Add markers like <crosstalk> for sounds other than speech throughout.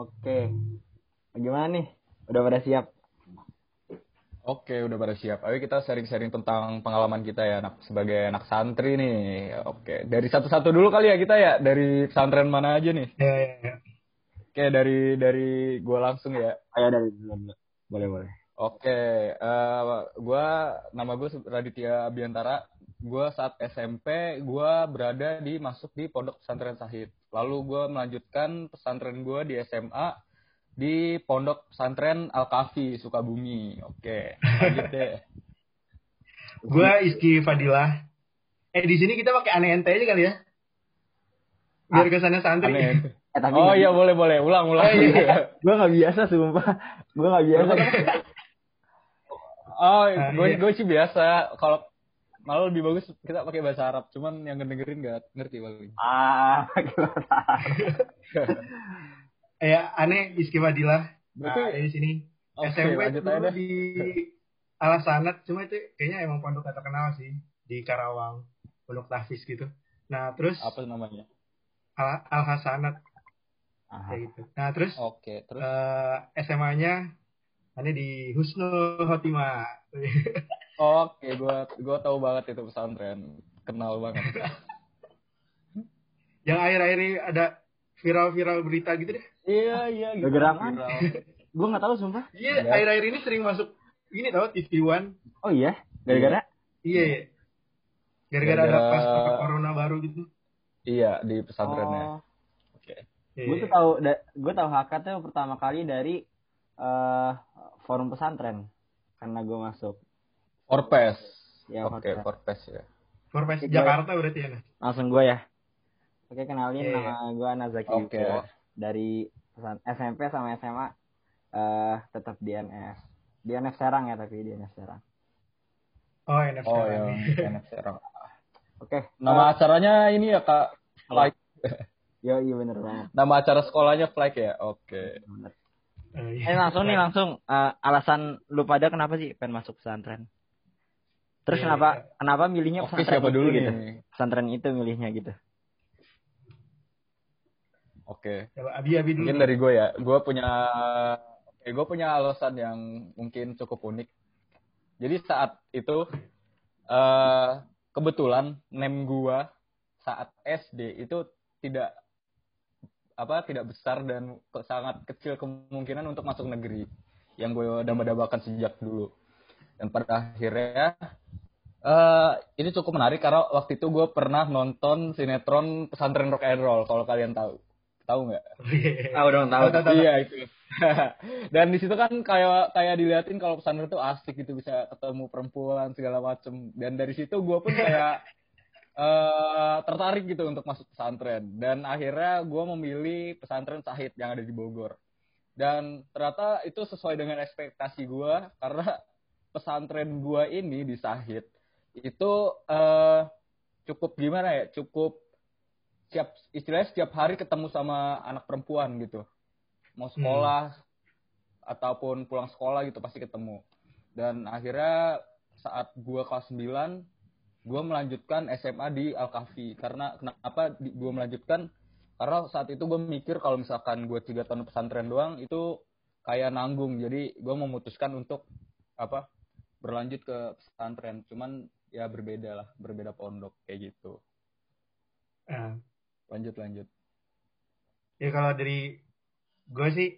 Oke. Bagaimana nih? Udah pada siap? Oke, udah pada siap. Ayo kita sharing-sharing tentang pengalaman kita ya, anak sebagai anak santri nih. Oke, dari satu-satu dulu kali ya kita ya, dari pesantren mana aja nih? Ya, ya, ya. Oke, dari dari gua langsung ya. Ayo dari dulu. Boleh, boleh. Oke, eh gua nama gue Raditya Abiantara. Gua saat SMP gua berada di masuk di Pondok Pesantren Sahid. Lalu gua melanjutkan pesantren gua di SMA di Pondok Pesantren Al Kafi Sukabumi. Oke, lanjut deh. <laughs> Gua Iski Fadilah. Eh di sini kita pakai aneh ente aja kali ya. Biar kesannya santri. Aneh. <laughs> Eh, tapi Oh iya boleh boleh, ulang ulang. <laughs> gue gak biasa sumpah. Gue gak biasa. oh, Ah, gue iya. gue sih biasa. Kalau malah lebih bagus kita pakai bahasa Arab. Cuman yang dengerin gak ngerti paling. ah, <laughs> gimana? Ya aneh Iski Fadilah. Nah, Berarti- dari sini Oke, SMP dulu aja di Alasanat, cuma itu kayaknya emang pondok tak terkenal sih di Karawang, pondok Tafis gitu. Nah terus Apa namanya? Al, Al Hasanat Ah, kayak gitu. Nah terus Oke, terus eh, SMA-nya aneh di Husnul Khotimah. <laughs> oke, gue gue tahu banget itu pesantren. Kenal banget. <laughs> Yang akhir-akhir ini ada viral-viral berita gitu deh. iya, iya gitu. Gara-gara apaan? Viral. gue gak tahu sumpah. Iya, Ya. akhir-akhir ini sering masuk ini tau TV One. Oh iya? Gara-gara? Iya, iya. Gara-gara ada pas corona baru gitu. Iya, di pesantrennya. Oh, Oke. Iya, gue iya. tuh tahu, gue tahu tuh pertama kali dari eh forum pesantren. Karena gue masuk. Orpes. Ya, Oke, Orpes. Orpes ya. Forpes Iya. Jakarta berarti ya. Nah. Langsung gue ya. Oke, kenalin Iya, nama gue Nazaki Oke. Yuko. Dari pesan SMP sama SMA eh tetap di NS. Di NF Serang ya tapi di NF Serang. Oh, NFC. Oh, lagi. yang enak sekarang. Oke. Nama acaranya ini ya, Kak. Flag. <laughs> Yo, iya bener banget. Nama acara sekolahnya Flag ya? Oke. Bener. Eh, Eh langsung nih langsung eh, alasan lu pada kenapa sih pengen masuk pesantren? Terus Iya, kenapa kenapa milihnya Oke, pesantren siapa itu dulu gitu? nih? Pesantren itu milihnya gitu. Oke. Coba Abi Abi dulu. Mungkin dari gue ya. Gue punya eh, gue punya alasan yang mungkin cukup unik. Jadi saat itu eh kebetulan nem gue saat SD itu tidak apa tidak besar dan ke- sangat kecil kemungkinan untuk masuk negeri yang gue damba-dambakan sejak dulu dan pada akhirnya eh ini cukup menarik karena waktu itu gue pernah nonton sinetron pesantren rock and roll kalau kalian tahu tahu nggak <laughs> Tahu dong, tahu. Tahu, tahu. Iya itu. <laughs> Dan di situ kan kayak kayak diliatin kalau pesantren itu asik gitu bisa ketemu perempuan segala macem. Dan dari situ gue pun kayak <laughs> eh tertarik gitu untuk masuk pesantren. Dan akhirnya gue memilih pesantren Sahid yang ada di Bogor. Dan ternyata itu sesuai dengan ekspektasi gue karena pesantren gue ini di Sahid itu eh cukup gimana ya? Cukup siap istilahnya setiap hari ketemu sama anak perempuan gitu. Mau sekolah ataupun pulang sekolah gitu pasti ketemu. Dan akhirnya saat gua kelas 9 gua melanjutkan SMA di Al Kahfi karena kenapa di- gua melanjutkan? Karena saat itu gue mikir kalau misalkan gue tiga tahun pesantren doang itu kayak nanggung. Jadi gue memutuskan untuk apa berlanjut ke pesantren. Cuman ya berbeda lah berbeda pondok kayak gitu Nah, lanjut lanjut ya kalau dari gue sih,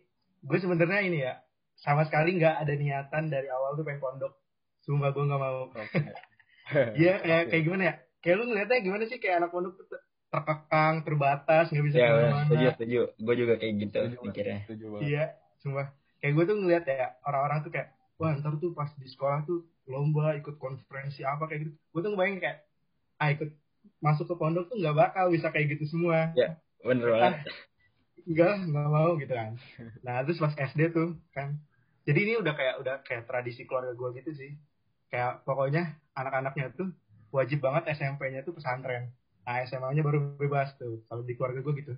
gue sebenarnya ini ya sama sekali nggak ada niatan dari awal tuh pengen pondok. Sumpah gue nggak mau. <laughs> Iya kayak Oke. kayak gimana ya? Kayak lu ngeliatnya gimana sih kayak anak pondok tuh ter- terkekang, terbatas, nggak bisa Ya, ke mana-mana. setuju, setuju. Gue juga kayak gitu Setuju banget, mikirnya. setuju banget. Iya, sumpah. Kayak gue tuh ngeliat ya orang-orang tuh kayak, wah ntar tuh pas di sekolah tuh lomba ikut konferensi apa kayak gitu. Gue tuh ngebayangin kayak, ah ikut masuk ke pondok tuh nggak bakal bisa kayak gitu semua. Bener Ah, banget. enggak, nggak mau gitu kan. Nah terus pas SD tuh kan, jadi ini udah kayak udah kayak tradisi keluarga gue gitu sih. Kayak pokoknya anak-anaknya tuh wajib banget SMP-nya tuh pesantren. Nah SMA-nya baru bebas tuh kalau di keluarga gue gitu.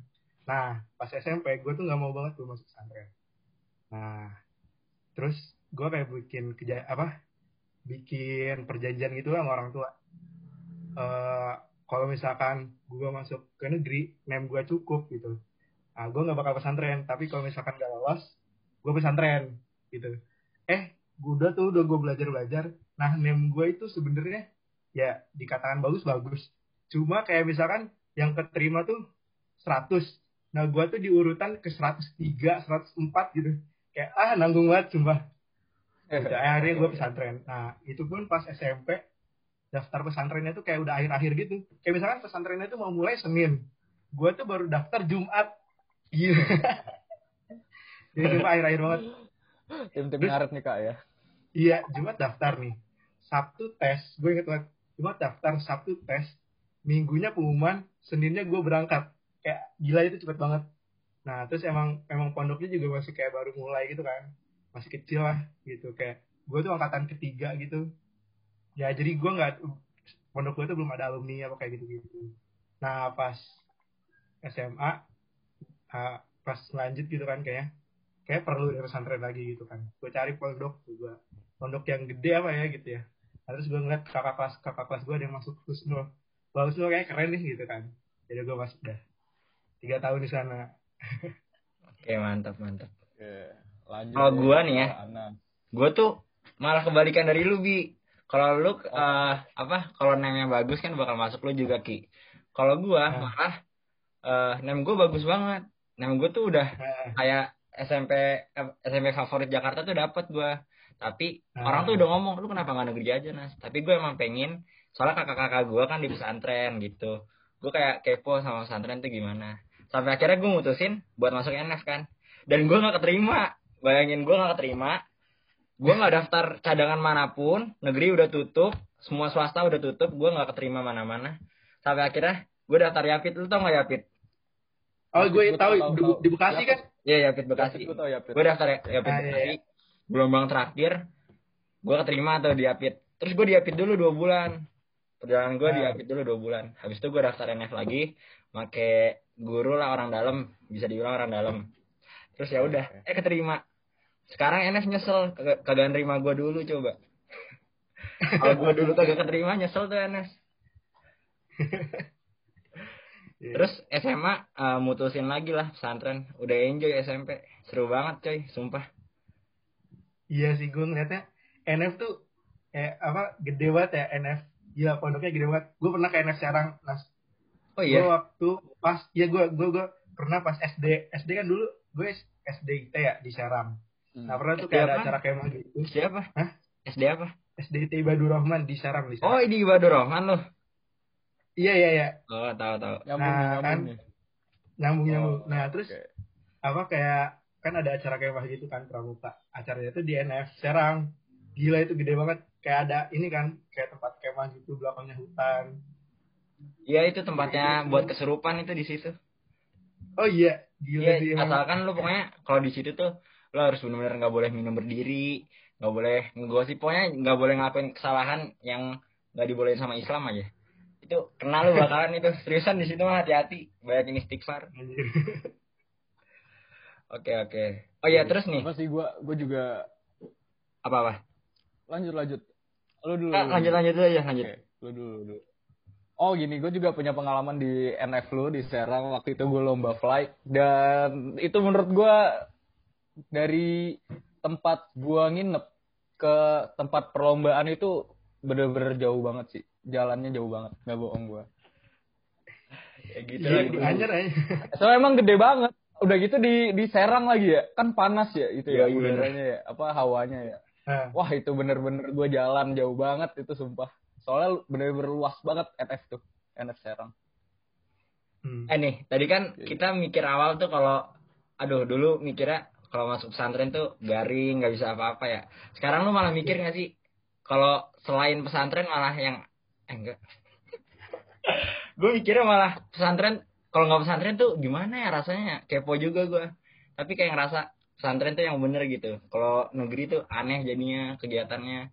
Nah pas SMP gue tuh nggak mau banget tuh masuk pesantren. Nah terus gue kayak bikin keja apa? Bikin perjanjian gitu sama orang tua. Eh kalau misalkan gue masuk ke negeri, nem gue cukup gitu. Nah gue nggak bakal pesantren tapi kalau misalkan gak lolos gue pesantren gitu. Eh udah tuh udah gue belajar belajar nah nem gue itu sebenarnya ya dikatakan bagus bagus. Cuma kayak misalkan yang keterima tuh 100 nah gue tuh di urutan ke 103 104 gitu. Kayak ah nanggung banget sumpah gitu. akhirnya gue pesantren nah itu pun pas SMP daftar pesantrennya tuh kayak udah akhir-akhir gitu kayak misalkan pesantrennya tuh mau mulai Senin gue tuh baru daftar Jumat Iya. Jadi cuma akhir-akhir banget. Tim-tim ngaret nih kak ya. Iya, Jumat daftar nih. Sabtu tes, gue inget banget. Jumat daftar, Sabtu tes. Minggunya pengumuman, Seninnya gue berangkat. Kayak gila itu cepet banget. Nah, terus emang emang pondoknya juga masih kayak baru mulai gitu kan. Masih kecil lah gitu. Kayak gue tuh angkatan ketiga gitu. Ya jadi gue nggak pondok gue tuh belum ada alumni apa kayak gitu-gitu. Nah, pas SMA uh, pas lanjut gitu kan kayaknya. Kayak perlu dari pesantren lagi gitu kan. Gue cari pondok juga. Pondok yang gede apa ya gitu ya. Nah, terus gue ngeliat kakak kelas kakak kelas gue ada yang masuk Husnul. Wah Husnul kayak keren nih gitu kan. Jadi gue masuk dah. Tiga tahun di sana. <laughs> Oke mantap mantap. Oke, lanjut. Kalau gua nih ya. Gue tuh malah kebalikan dari lu bi. Kalau lu eh, apa? Kalau namanya bagus kan bakal masuk lu juga ki. Kalau gua Nah. malah eh nem gue bagus banget. Nem gue tuh udah Nah, kayak SMP eh, SMP favorit Jakarta tuh dapat gua. Tapi Ah. orang tuh udah ngomong lu kenapa nggak negeri aja nas. Tapi gue emang pengen soalnya kakak-kakak gue kan di pesantren gitu. Gue kayak kepo sama pesantren tuh gimana. Sampai akhirnya gue mutusin buat masuk NF kan. Dan gue nggak keterima. Bayangin gue nggak keterima. Gue nggak daftar cadangan mana pun. Negeri udah tutup. Semua swasta udah tutup. Gue nggak keterima mana-mana. Sampai akhirnya gue daftar Yapit. Lu tau nggak Yapit? oh gue Gua tahu tahu, di, Bekasi kan Iya Yapit Bekasi. Gue tau ya, Pit. gue daftar ya, Yapit Ah, iya, Bekasi gelombang terakhir gue keterima atau di Yapit terus gue di Yapit dulu dua bulan perjalanan gue di Ah. Yapit dulu dua bulan habis itu gue daftar NF lagi make guru lah orang dalam bisa dibilang orang dalam terus ya udah eh keterima sekarang NF nyesel. Kagak nerima gue dulu coba. <laughs> Kalau gue dulu kagak keterima nyesel tuh NF <laughs> Iya. terus SMA eh, mutusin lagi lah pesantren. Udah enjoy SMP seru banget coy sumpah. Iya sih gue ngeliatnya NF tuh eh apa gede banget ya NF gila pondoknya gede banget. Gue pernah ke NF Serang Nas. Oh gue iya waktu pas ya gue gue gue pernah pas SD SD kan dulu gue SD IT ya di Serang Hmm. nah pernah tuh kayak ada apa? acara kemah gitu SD apa Hah? SD apa SD Ibadur Rahman di Serang di Oh, Serang di Ibadur Rahman loh. iya iya iya Oh, tahu tahu. Nyambung Nah, nyambung kan. nyambung nyambung Oh, nah terus apa kayak kan ada acara kemah gitu kan pramuka acaranya itu di NF Serang gila itu gede banget kayak ada ini kan kayak tempat kemah gitu belakangnya hutan Iya, itu tempatnya buat kesurupan itu di situ. oh iya gila emang. asalkan lu pokoknya kalau di situ tuh lu harus benar-benar nggak boleh minum berdiri, nggak boleh ngegosip, pokoknya nggak boleh ngelakuin kesalahan yang nggak dibolehin sama Islam aja. Itu kenal lu bakalan itu <laughs> seriusan di situ mah hati-hati, banyakin istighfar. Anjir. Oke oke. Oh iya terus nih Apa sih gue gue juga apa apa? lanjut lanjut. Lu dulu. Ah, lu lanjut lanjut dulu ya lanjut. Oke, lu dulu, lu dulu. Oh gini, gue juga punya pengalaman di NF lu di Serang waktu itu gue lomba flight dan itu menurut gue dari tempat gua nginep ke tempat perlombaan itu bener-bener jauh banget sih, jalannya jauh banget, nggak bohong gua. Ya gitu lah. di Anyer aja. Soalnya emang gede banget. Udah gitu di di Serang lagi ya, kan panas ya itu ya iya. udaranya ya, apa hawanya ya. Nah, Wah itu bener-bener gue jalan jauh banget itu sumpah. Soalnya bener-bener luas banget NF tuh, NF Serang. hmm. Eh nih, tadi kan kita mikir awal tuh kalau aduh dulu mikirnya kalau masuk pesantren tuh garing, nggak bisa apa-apa ya. Sekarang lu malah mikir nggak sih kalau selain pesantren malah yang eh enggak. <laughs> gue mikirnya malah pesantren kalau nggak pesantren tuh gimana ya rasanya? Kepo juga gue. Tapi kayak ngerasa pesantren tuh yang bener gitu. Kalau negeri tuh aneh jadinya kegiatannya.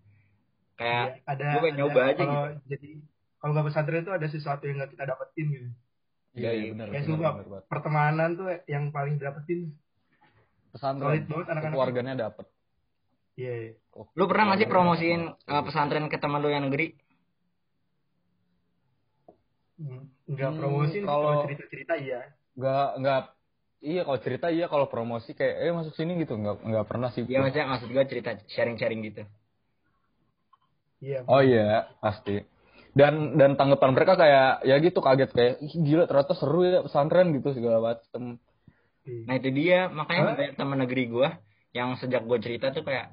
Kayak Iya, ada gue pengen ada- nyoba aja kalau jadi kalau nggak pesantren itu ada sesuatu yang nggak kita dapetin gitu Iya, iya, bener, ya bener, bener banget. pertemanan tuh yang paling dapetin Pesantren, anak-anak keluarganya dapet. iya iya. lu pernah nggak sih Keluarganya promosiin uh, pesantren ke teman lu yang negeri? Hmm, nggak Hmm, promosi kalau- kalau cerita cerita iya Nggak, nggak iya kalau cerita iya kalau promosi kayak eh masuk sini gitu nggak nggak pernah sih Iya maksudnya maksud gue cerita sharing-sharing gitu. Iya. oh iya pasti dan dan tanggapan mereka kayak ya gitu kaget kayak gila ternyata seru ya pesantren gitu segala macem Iya. Nah itu dia makanya banyak teman negeri gue yang sejak gue cerita tuh kayak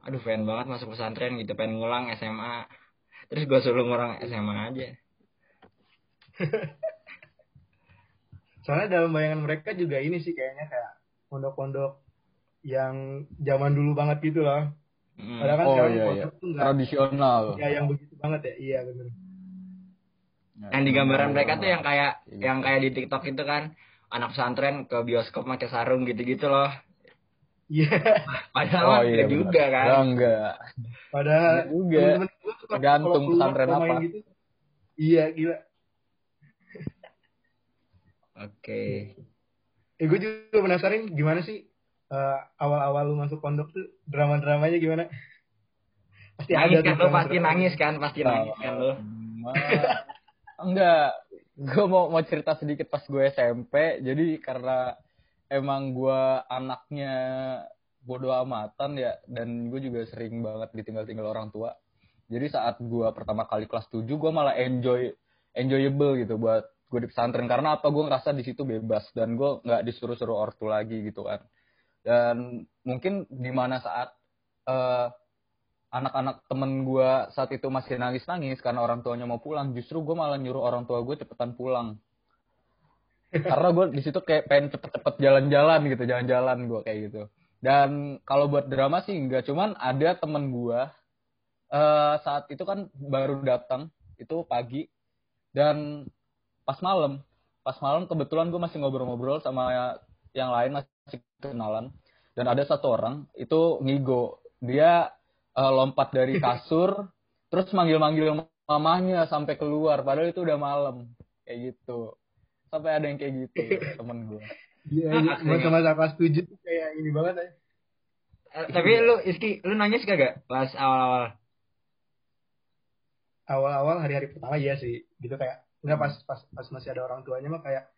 aduh pengen banget masuk pesantren gitu pengen ngulang SMA terus gue suruh ngulang SMA aja <laughs> Soalnya dalam bayangan mereka juga ini sih kayaknya kayak pondok-pondok yang zaman dulu banget gitu loh. Mm. Padahal kan Oh, sekarang iya, pondok tuh nggak tradisional ya yang begitu banget ya. Iya benar. yang di gambaran mereka tuh yang kayak Iya. yang kayak di TikTok itu kan anak pesantren ke bioskop pakai sarung gitu-gitu loh Iya. padahal oh iya juga kan Ya, enggak Padahal Enggak juga. keluar pesantren apa. Gitu, iya gila. oke Eh gue juga penasaran gimana sih eh, awal-awal lu masuk pondok tuh drama-dramanya gimana? Pasti nangis ada kan tuh lo pasti nangis kan pasti nangis kan lo enggak gue mau mau cerita sedikit pas gue SMP jadi karena emang gue anaknya bodoh amatan ya dan gue juga sering banget ditinggal-tinggal orang tua. Jadi saat gue pertama kali kelas 7 gue malah enjoy enjoyable gitu buat gue di pesantren. Karena apa? Gue ngerasa di situ bebas dan gue nggak disuruh-suruh ortu lagi gitu kan. Dan mungkin di mana saat eh, anak-anak temen gue saat itu masih nangis-nangis karena orang tuanya mau pulang justru gue malah nyuruh orang tua gue cepetan pulang. Karena gue di situ kayak pengen cepet-cepet jalan-jalan gitu jalan-jalan gue kayak gitu. Dan kalau buat drama sih enggak cuman ada temen gue eh saat itu kan baru datang itu pagi dan pas malam pas malam kebetulan gue masih ngobrol-ngobrol sama yang lain masih kenalan dan ada satu orang itu ngigo. Dia eh, lompat dari kasur terus manggil-manggil mamahnya sampai keluar padahal itu udah malam kayak gitu sampai ada yang kayak gitu <laughs> temen gue Iya, Ah, iya. aslinya. masa-masa kelas 7 tuh kayak ini banget ya. Eh, tapi lu Iski lu nangis kagak pas awal-awal Awal-awal hari-hari pertama iya sih. Gitu kayak enggak pas pas pas masih ada orang tuanya mah kayak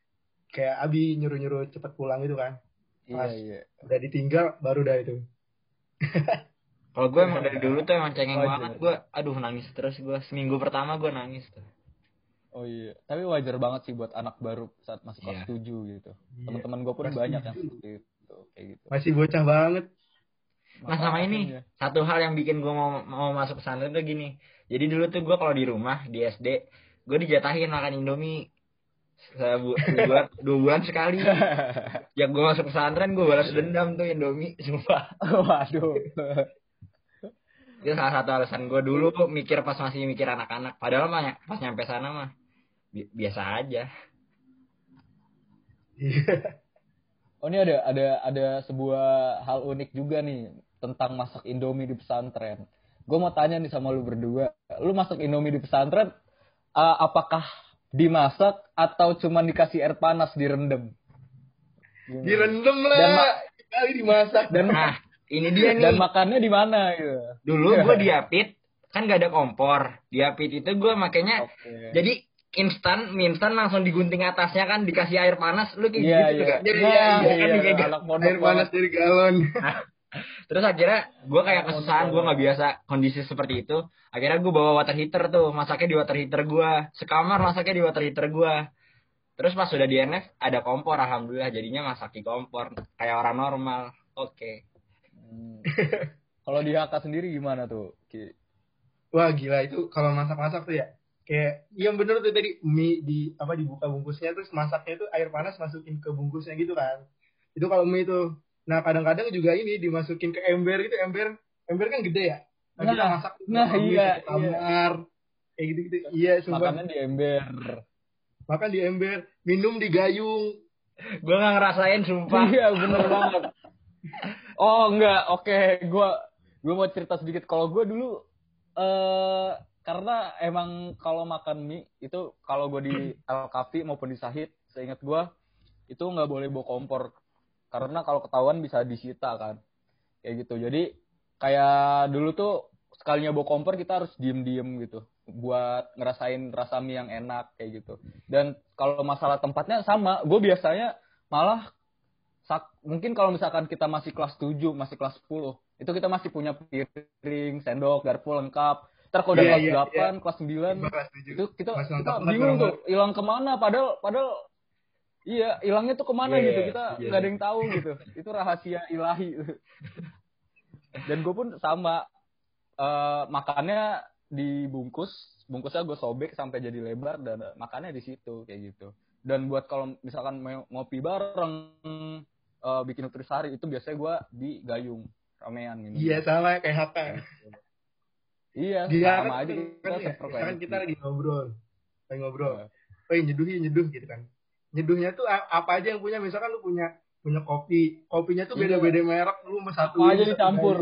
kayak Abi nyuruh-nyuruh cepet pulang gitu kan. iya Pas. iya Udah ditinggal baru dah itu. <laughs> kalau gue emang dari dulu tuh emang cengeng Wajar. banget gue aduh nangis terus gue seminggu pertama gue nangis tuh oh iya tapi wajar banget sih buat anak baru saat masuk kelas 7 gitu Iya. teman-teman gue pun Kelas banyak tujuh. yang seperti itu kayak gitu Masih bocah banget. Nah sama ini Makanya. satu hal yang bikin gue mau mau masuk pesantren tuh gini. Jadi dulu tuh gue kalau di rumah di SD gue dijatahin makan Indomie sebu dua, bulan, <laughs> dua bulan sekali. Ya gue masuk pesantren gue balas dendam tuh Indomie sumpah. <laughs> waduh Itu salah satu alasan gue dulu mikir pas masih mikir anak-anak. Padahal mah pas nyampe sana mah bi- biasa aja. <laughs> Oh ini ada ada ada sebuah hal unik juga nih tentang masak Indomie di pesantren gue mau tanya nih sama lu berdua lu masak Indomie di pesantren eh, apakah dimasak atau cuma dikasih air panas direndam? Direndam lah. Dan Kali dimasak. dan Nah ini dia nih. dan makannya di mana gitu Dulu gue diapit kan gak ada kompor. Diapit itu gue makanya Oke. jadi instan mie instan langsung digunting atasnya kan dikasih air panas lu kayak Iya, gitu iya. juga. Iya, Nah, iya, iya, iya, kan kayak anak pondok Air panas dari galon. Terus akhirnya gue kayak kesusahan gue nggak biasa kondisi seperti itu. Akhirnya gue bawa water heater tuh masaknya di water heater gue. Sekamar masaknya di water heater gue. Terus pas sudah di NF ada kompor alhamdulillah jadinya masak di kompor kayak orang normal. Oke. Hmm. <laughs> Kalau di HK sendiri gimana tuh? Ki? Wah gila itu kalau masak-masak tuh ya kayak yang bener tuh tadi mie di apa dibuka bungkusnya terus masaknya itu air panas masukin ke bungkusnya gitu kan itu kalau mie itu nah kadang-kadang juga ini dimasukin ke ember gitu ember ember kan gede ya nah, kita Nah, masak nah, iya, satu kamar kayak gitu gitu iya sumpah Makannya di ember. makan di ember minum di gayung Gue nggak ngerasain sumpah. Iya bener <laughs> banget. Oh enggak, oke, gua gua mau cerita sedikit. Kalau gua dulu eh karena emang kalau makan mie itu kalau gua di <clears throat> Al Kafi maupun di Sahid, seingat gua itu nggak boleh bawa kompor karena kalau ketahuan bisa disita kan, kayak gitu. Jadi kayak dulu tuh sekalinya bawa kompor kita harus diem-diem gitu buat ngerasain rasa mie yang enak kayak gitu. Dan kalau masalah tempatnya sama, gue biasanya malah mungkin kalau misalkan kita masih kelas 7, masih kelas 10, itu kita masih punya piring, sendok, garpu lengkap. Ntar kalau udah Iya, kelas iya, 8, kelas 9, Gua kelas itu kita, kita bingung tuh hilang ke mana? Padahal padahal iya hilangnya tuh ke mana Iya, gitu? iya, kita iya, nggak ada iya. yang tahu gitu. Itu rahasia ilahi. Dan gue pun sama eh makannya dibungkus bungkusnya gue sobek sampai jadi lebar dan makannya di situ kayak gitu. Dan buat kalau misalkan mau ngopi bareng eh, bikin nutrisari itu biasanya gue di gayung ramean minum Iya sama kayak Haka. iya Dia sama kan, aja kan, kita ya, misalkan kita lagi ngobrol, lagi ngobrol. Iya. Oh, nyeduh ya nyeduh gitu kan. Nyeduhnya tuh apa aja yang punya, misalkan lu punya punya kopi, kopinya tuh Iya. beda-beda merek, lu mau satu Apa aja dicampur.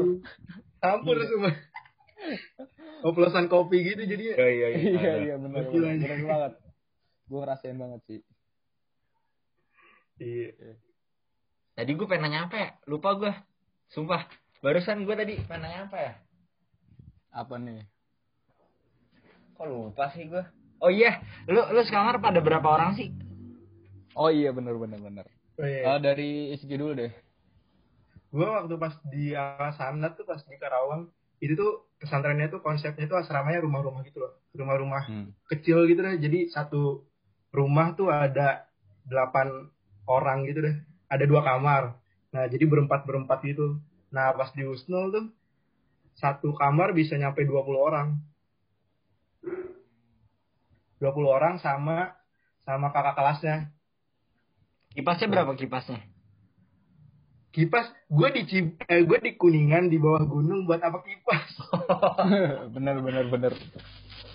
Campur Iya. semua. Oplosan kopi gitu jadi Iya iya iya. iya iya benar benar banget gue ngerasain banget sih Iya. Tadi gue pengen nanya apa ya? Lupa gue. Sumpah. Barusan gue tadi pengen nanya apa ya? apa nih Kok lupa sih gue? Oh iya, lu lu sekamar pada berapa orang sih? oh iya benar benar benar Oh, iya. Eh, dari Isgi dulu deh Gua waktu pas di Asanat tuh pas di Karawang, itu tuh pesantrennya tuh konsepnya tuh asramanya rumah-rumah gitu loh. Rumah-rumah hmm. kecil gitu deh. Jadi satu rumah tuh ada delapan orang gitu deh. Ada dua kamar. Nah, jadi berempat-berempat gitu. Nah, pas di Usnul tuh satu kamar bisa nyampe 20 orang. 20 orang sama sama kakak kelasnya. Kipasnya berapa kipasnya? Kipas, gue di Cib- eh, gue di Kuningan di bawah gunung buat apa kipas? <laughs> benar benar benar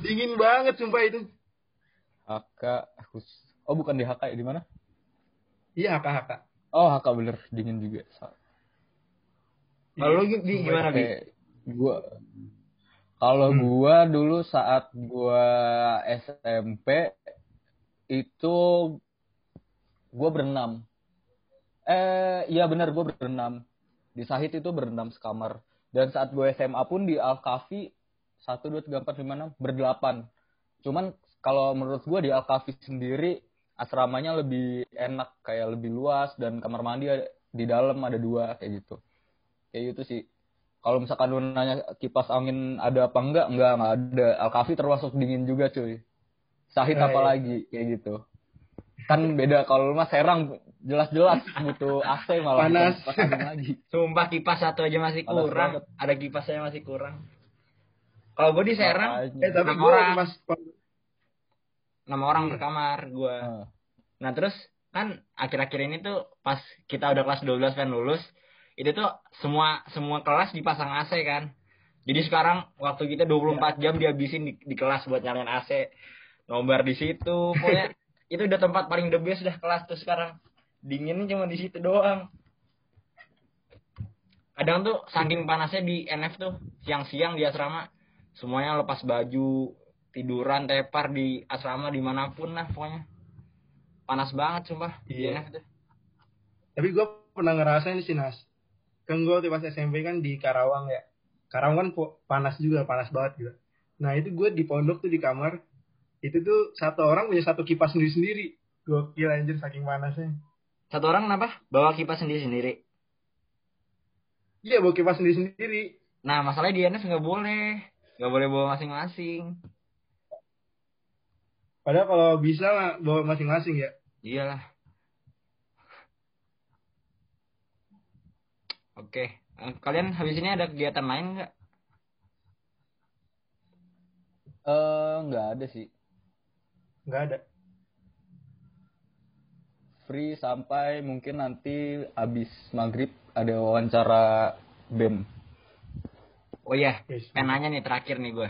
Dingin banget sumpah itu. HK Hus oh bukan di HK ya di mana Iya, kakak. Oh HK bener dingin juga. Kalau lu gimana bi? Gua kalau Hmm. gua dulu saat gua SMP itu gua berenam. Eh iya benar gua berenam. Di Sahid itu berenam sekamar. Dan saat gue SMA pun di Al Kafi satu dua tiga empat lima enam berdelapan. Cuman kalau menurut gue di Al Kafi sendiri asramanya lebih enak kayak lebih luas dan kamar mandi ada- di dalam ada dua kayak gitu kayak gitu sih kalau misalkan lu nanya kipas angin ada apa enggak enggak enggak ada Al Kafi termasuk dingin juga cuy Sahid Eh, apalagi kayak gitu kan beda kalau lu mah Serang jelas-jelas butuh AC malah Panas. kipas lagi Sumpah kipas satu aja masih Panas kurang. banget. Ada kipasnya masih kurang. Kalau gue di Serang. Eh, tapi gue orang. Enam orang per kamar gue. Heeh. Nah terus kan akhir-akhir ini tuh pas kita udah kelas 12 pengen lulus, itu tuh semua semua kelas dipasang AC kan. Jadi sekarang waktu kita 24 jam dihabisin di, di kelas buat nyalain AC. Nobar di situ, pokoknya <laughs> itu udah tempat paling the best dah kelas tuh sekarang. Dinginnya cuma di situ doang. Kadang tuh saking panasnya di NF tuh siang-siang di asrama semuanya lepas baju, tiduran, tepar di asrama di mana pun lah pokoknya. Panas banget sumpah Iya. Tapi gue pernah ngerasain sih Nas. Kan gue waktu pas SMP kan di Karawang ya. Karawang kan panas juga, panas banget juga. Nah itu gue di pondok tuh di kamar. Itu tuh satu orang punya satu kipas sendiri-sendiri. Gokil anjir saking panasnya. Satu orang kenapa? Bawa kipas sendiri-sendiri. Iya bawa kipas sendiri-sendiri. Nah, masalahnya di NF nggak boleh. Nggak boleh bawa masing-masing. Padahal kalau bisa mah bawa masing-masing ya. Iyalah. Oke. Eh, Kalian habis ini ada kegiatan lain nggak? Eh, nggak ada sih Nggak ada. free sampai mungkin nanti abis maghrib ada wawancara bem Oh iya, Yes. pengen nanya nih terakhir nih gue.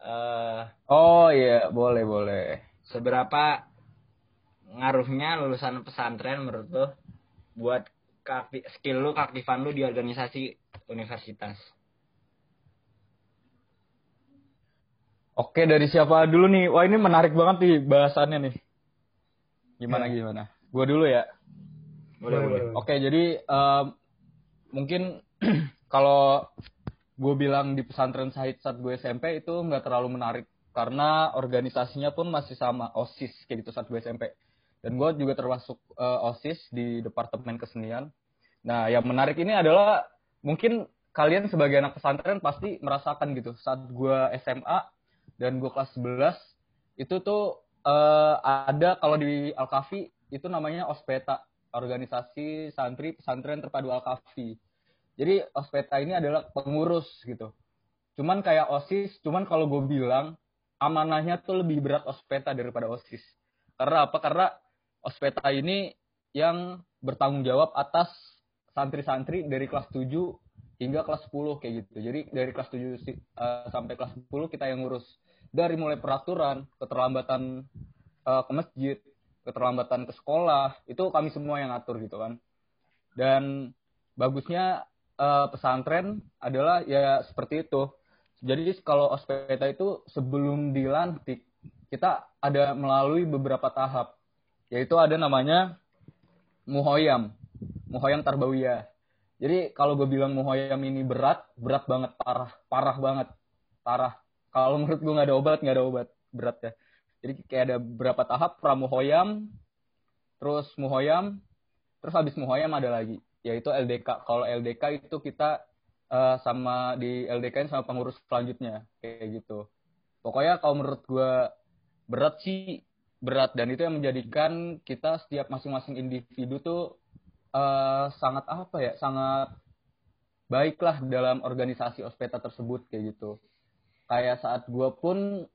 Eh, oh iya boleh boleh seberapa ngaruhnya lulusan pesantren menurut lo buat skill lu, keaktifan lu di organisasi universitas? Oke dari siapa dulu nih? Wah ini menarik banget nih bahasannya nih. Gimana Ya. gimana? Gue dulu ya. Boleh, boleh. Oke jadi em, mungkin <clears throat> kalau gue bilang di pesantren Sahid saat gue SMP itu nggak terlalu menarik karena organisasinya pun masih sama osis kayak gitu saat gue SMP. dan gue juga termasuk uh, osis di departemen kesenian nah yang menarik ini adalah mungkin kalian sebagai anak pesantren pasti merasakan gitu saat gue SMA dan gue kelas 11 itu tuh uh, ada kalau di Alkafi itu namanya ospeta organisasi santri pesantren terpadu Alkafi jadi ospeta ini adalah pengurus gitu cuman kayak osis cuman kalau gue bilang amanahnya tuh lebih berat ospeta daripada osis karena apa karena ospeta ini yang bertanggung jawab atas santri-santri dari kelas 7 hingga kelas 10 kayak gitu. Jadi dari kelas 7 uh, eh, sampai kelas 10 kita yang ngurus dari mulai peraturan, keterlambatan uh, ke masjid, keterlambatan ke sekolah, itu kami semua yang ngatur gitu kan. Dan bagusnya uh, pesantren adalah ya seperti itu. Jadi kalau ospeta itu sebelum dilantik kita ada melalui beberapa tahap. Yaitu ada namanya muhoyam muhoyam tarbawiyah. Jadi kalau gue bilang muhoyam ini berat berat banget parah parah banget parah. Kalau menurut gue nggak ada obat nggak ada obat berat ya. Jadi kayak ada beberapa tahap pramuhoyam terus muhoyam terus habis muhoyam ada lagi yaitu LDK kalau LDK itu kita uh, sama di LDK sama pengurus selanjutnya kayak gitu. Pokoknya kalau menurut gue berat sih berat. Dan itu yang menjadikan kita setiap masing-masing individu tuh uh, sangat apa ya sangat baiklah dalam organisasi ospeta tersebut kayak gitu. Kayak saat gue pun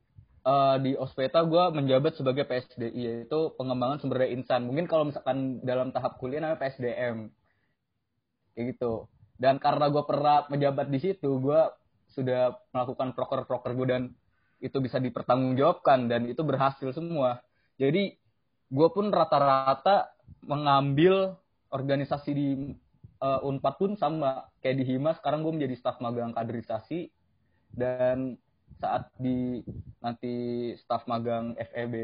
uh, di ospeta gue menjabat sebagai PSDI yaitu pengembangan sumber daya insan. Mungkin kalau misalkan dalam tahap kuliah namanya PSDM kayak gitu. Dan karena gue pernah menjabat di situ gue sudah melakukan proker-proker gue dan itu bisa dipertanggungjawabkan dan itu berhasil semua. Jadi gue pun rata-rata mengambil organisasi di uh, Unpad pun sama. Kayak di Hima sekarang gue menjadi staf magang kaderisasi. Dan saat di nanti staf magang FEB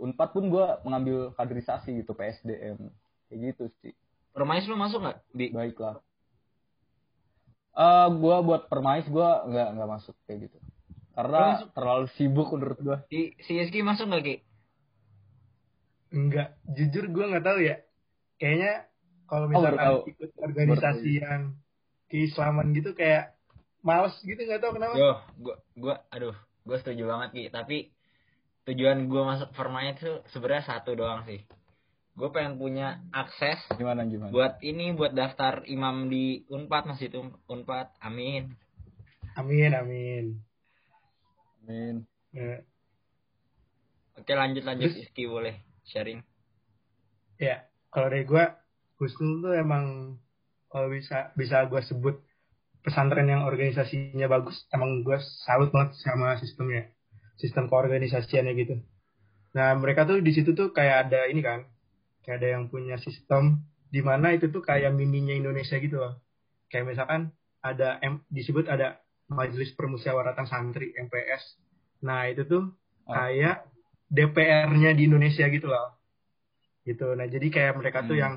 Unpad pun gue mengambil kaderisasi gitu PSDM kayak gitu sih. Permais lu masuk nggak? Di... Baiklah. Uh, gue buat permais gue nggak nggak masuk kayak gitu karena terlalu sibuk menurut gue. Si, si Eski masuk nggak ki? Enggak, jujur gue nggak tahu ya. Kayaknya kalau misalkan oh, ikut organisasi baru yang keislaman gitu kayak males gitu nggak tahu kenapa. Yo, gue gue aduh, gue setuju banget Ki, tapi tujuan gue masuk Forma itu sebenarnya satu doang sih. Gue pengen punya akses gimana gimana. Buat ini buat daftar imam di Unpad Masjid Unpad. Amin. Amin amin. Amin. Ya. Oke lanjut lanjut Iski boleh sharing ya kalau dari gue Husnul tuh emang kalau bisa bisa gue sebut pesantren yang organisasinya bagus emang gue salut banget sama sistemnya sistem keorganisasiannya gitu nah mereka tuh di situ tuh kayak ada ini kan kayak ada yang punya sistem di mana itu tuh kayak mininya Indonesia gitu loh. Kayak misalkan ada M, disebut ada Majelis Permusyawaratan Santri MPS nah itu tuh oh. kayak DPR-nya di Indonesia gitu loh. Gitu. Nah jadi kayak mereka hmm. tuh yang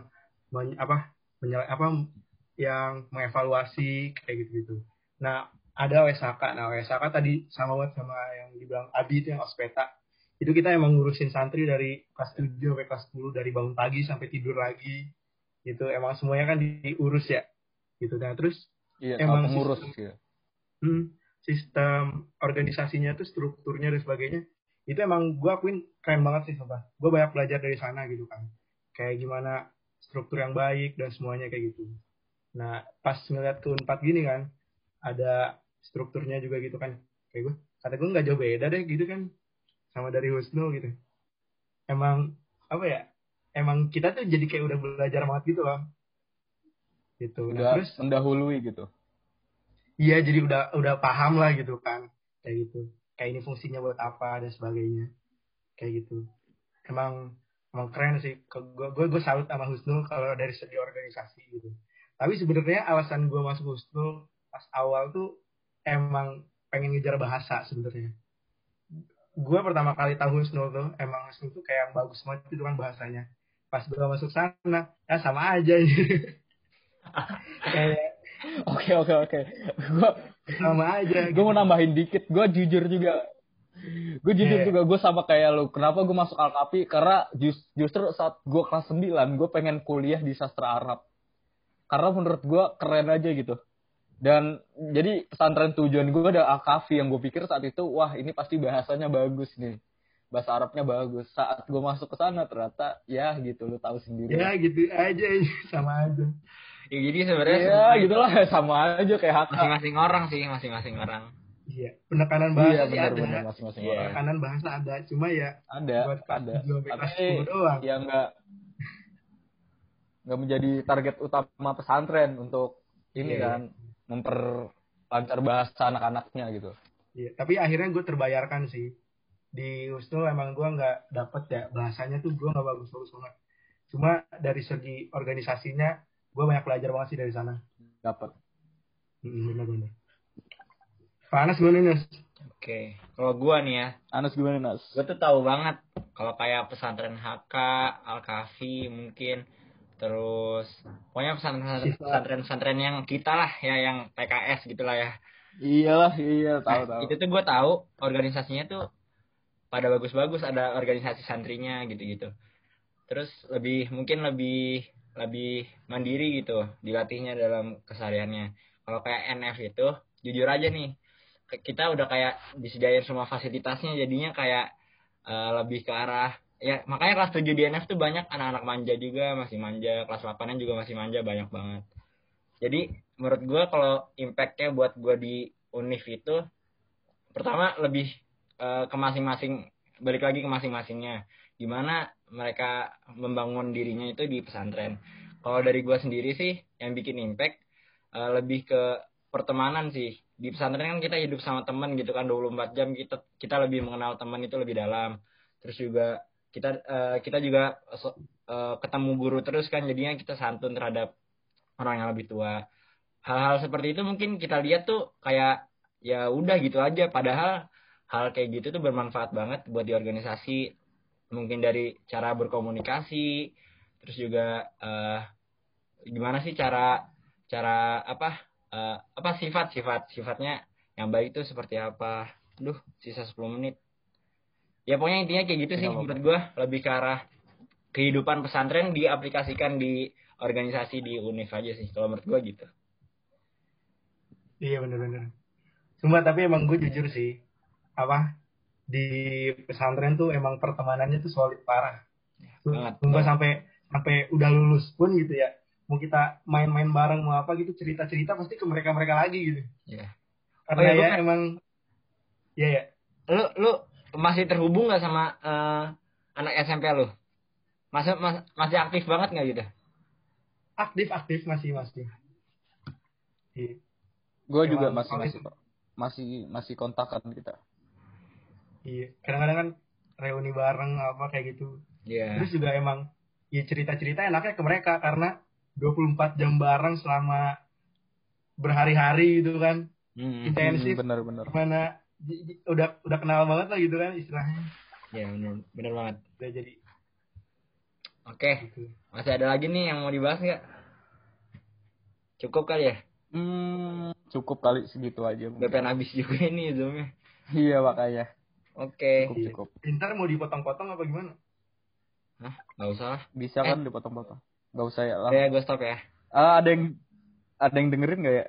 men, apa menyala, apa yang mengevaluasi kayak gitu gitu nah ada WSAK nah WSAK tadi sama banget sama yang dibilang Abi itu yang ospeta itu kita emang ngurusin santri dari kelas 7 sampai kelas 10 dari bangun pagi sampai tidur lagi. Gitu emang semuanya kan diurus ya. Gitu. Nah terus iya, emang ngurus sistem, ya. hmm, sistem organisasinya tuh strukturnya dan sebagainya itu emang gue akuin keren banget sih sumpah. Gue banyak belajar dari sana gitu kan. Kayak gimana struktur yang baik dan semuanya kayak gitu. Nah pas ngeliat ke unpad gini kan ada strukturnya juga gitu kan. Kayak gue kata gue nggak jauh beda deh gitu kan sama dari Husnul gitu. Emang apa ya emang kita tuh jadi kayak udah belajar banget gitu loh. Gitu. Nah, udah nah, terus mendahului gitu. Iya jadi udah udah paham lah gitu kan. Kayak gitu. Kayak ini fungsinya buat apa dan sebagainya. Kayak gitu. Emang emang keren sih. Gue gue gue salut sama Husnul kalau dari segi organisasi gitu. Tapi sebenarnya alasan gue masuk Husnul pas awal tuh emang pengen ngejar bahasa sebenarnya gue pertama kali tahu Husnul tuh emang Husnul tuh kayak bagus banget itu kan bahasanya pas gue masuk sana ya sama aja <laughs> oke oke oke gue sama aja gue mau nambahin dikit gue jujur juga gue jujur Iya. juga gue sama kayak lu. Kenapa gue masuk Alkapi? Karena jus- justru saat gue kelas 9 gue pengen kuliah di sastra Arab. Karena menurut gue keren aja gitu. Dan jadi pesantren tujuan gue ada Alkafi yang gue pikir saat itu wah ini pasti bahasanya bagus nih. Bahasa Arabnya bagus. Saat gue masuk ke sana ternyata ya gitu lu tahu sendiri. Ya gitu aja <laughs> sama aja. Ya, jadi sebenarnya Iya, sebenarnya gitulah <laughs> sama aja kayak hak. masing-masing orang sih, masing-masing orang. Iya, penekanan Iya bahasa sih benar ada. benar masing-masing Iya. orang. Penekanan bahasa ada, cuma ya Ada, buat ada. Tapi 10 doang. ya enggak nggak menjadi target utama pesantren untuk ini Iya, kan memperlancar bahasa anak-anaknya gitu. Iya, tapi akhirnya gue terbayarkan sih. Di Husnul emang gue nggak dapet ya bahasanya tuh gue nggak bagus-bagus banget. Cuma dari segi organisasinya gue banyak belajar banget sih dari sana. Dapat. Hmm, bener-bener. Panas gue nih. Oke, kalau gua nih ya, Anas gimana Nas? gue tuh tahu banget kalau kayak pesantren HK, Al-Kafi mungkin terus pokoknya pesantren Sifat. pesantren pesantren yang kita lah ya yang PKS gitulah ya Iyalah, iya tahu Nah, tahu. itu tuh gue tahu organisasinya tuh pada bagus-bagus ada organisasi santrinya gitu-gitu terus lebih mungkin lebih lebih mandiri gitu dilatihnya dalam kesehariannya kalau kayak NF itu jujur aja nih kita udah kayak disediain semua fasilitasnya jadinya kayak eh, lebih ke arah ya makanya kelas 7 di NF tuh banyak anak-anak manja juga masih manja kelas 8 juga masih manja banyak banget. Jadi menurut gue kalau impactnya buat gue di univ itu pertama lebih eh, ke masing-masing balik lagi ke masing-masingnya. Gimana mereka membangun dirinya itu di pesantren. Kalau dari gue sendiri sih yang bikin impact eh, lebih ke pertemanan sih. Di pesantren kan kita hidup sama teman gitu kan 24 jam kita kita lebih mengenal teman itu lebih dalam. Terus juga kita eh, kita juga eh, ketemu guru terus kan jadinya kita santun terhadap orang yang lebih tua. Hal-hal seperti itu mungkin kita lihat tuh kayak ya udah gitu aja. Padahal hal kayak gitu tuh bermanfaat banget buat di organisasi. Mungkin dari cara berkomunikasi terus juga eh, gimana sih cara cara apa eh, apa sifat sifat sifatnya yang baik itu seperti apa. Duh sisa 10 menit ya pokoknya intinya kayak gitu sih Nggak apa-apa. menurut gua lebih ke arah kehidupan pesantren diaplikasikan di organisasi di univ aja sih kalau menurut gua gitu Iya bener-bener. Cuma tapi emang gue jujur sih, apa di pesantren tuh emang pertemanannya tuh solid parah. banget. Sumpah sampai sampai udah lulus pun gitu ya. Mau kita main-main bareng mau apa gitu cerita-cerita pasti ke mereka-mereka lagi gitu. Iya. Karena Oh, iya, ya kan- emang ya ya lu lu masih terhubung nggak sama eh, anak SMP lu masih mas- masih aktif banget nggak gitu aktif-aktif masih masih. Iya. Gue juga masih masih masih masih kontakan kita. Iya. Kadang-kadang kan reuni bareng apa kayak gitu. Iya. Terus juga emang ya cerita-cerita enaknya ke mereka karena 24 jam bareng selama berhari-hari gitu kan. Hmm. Intensif. Bener-bener. Mana j- j- udah udah kenal banget lah gitu kan istilahnya. Iya benar benar banget. Udah jadi Oke gitu. masih ada lagi nih yang mau dibahas nggak? Cukup kali ya. Hmm, cukup kali segitu aja. Udah pengen habis juga ini zoomnya. Iya makanya. Oke. Cukup Iya. cukup. Pintar mau dipotong-potong apa gimana? Hah nggak usah lah. Bisa kan dipotong-potong. Gak usah ya lah. Ya gue stop ya. Ah, ada yang ada yang dengerin nggak ya?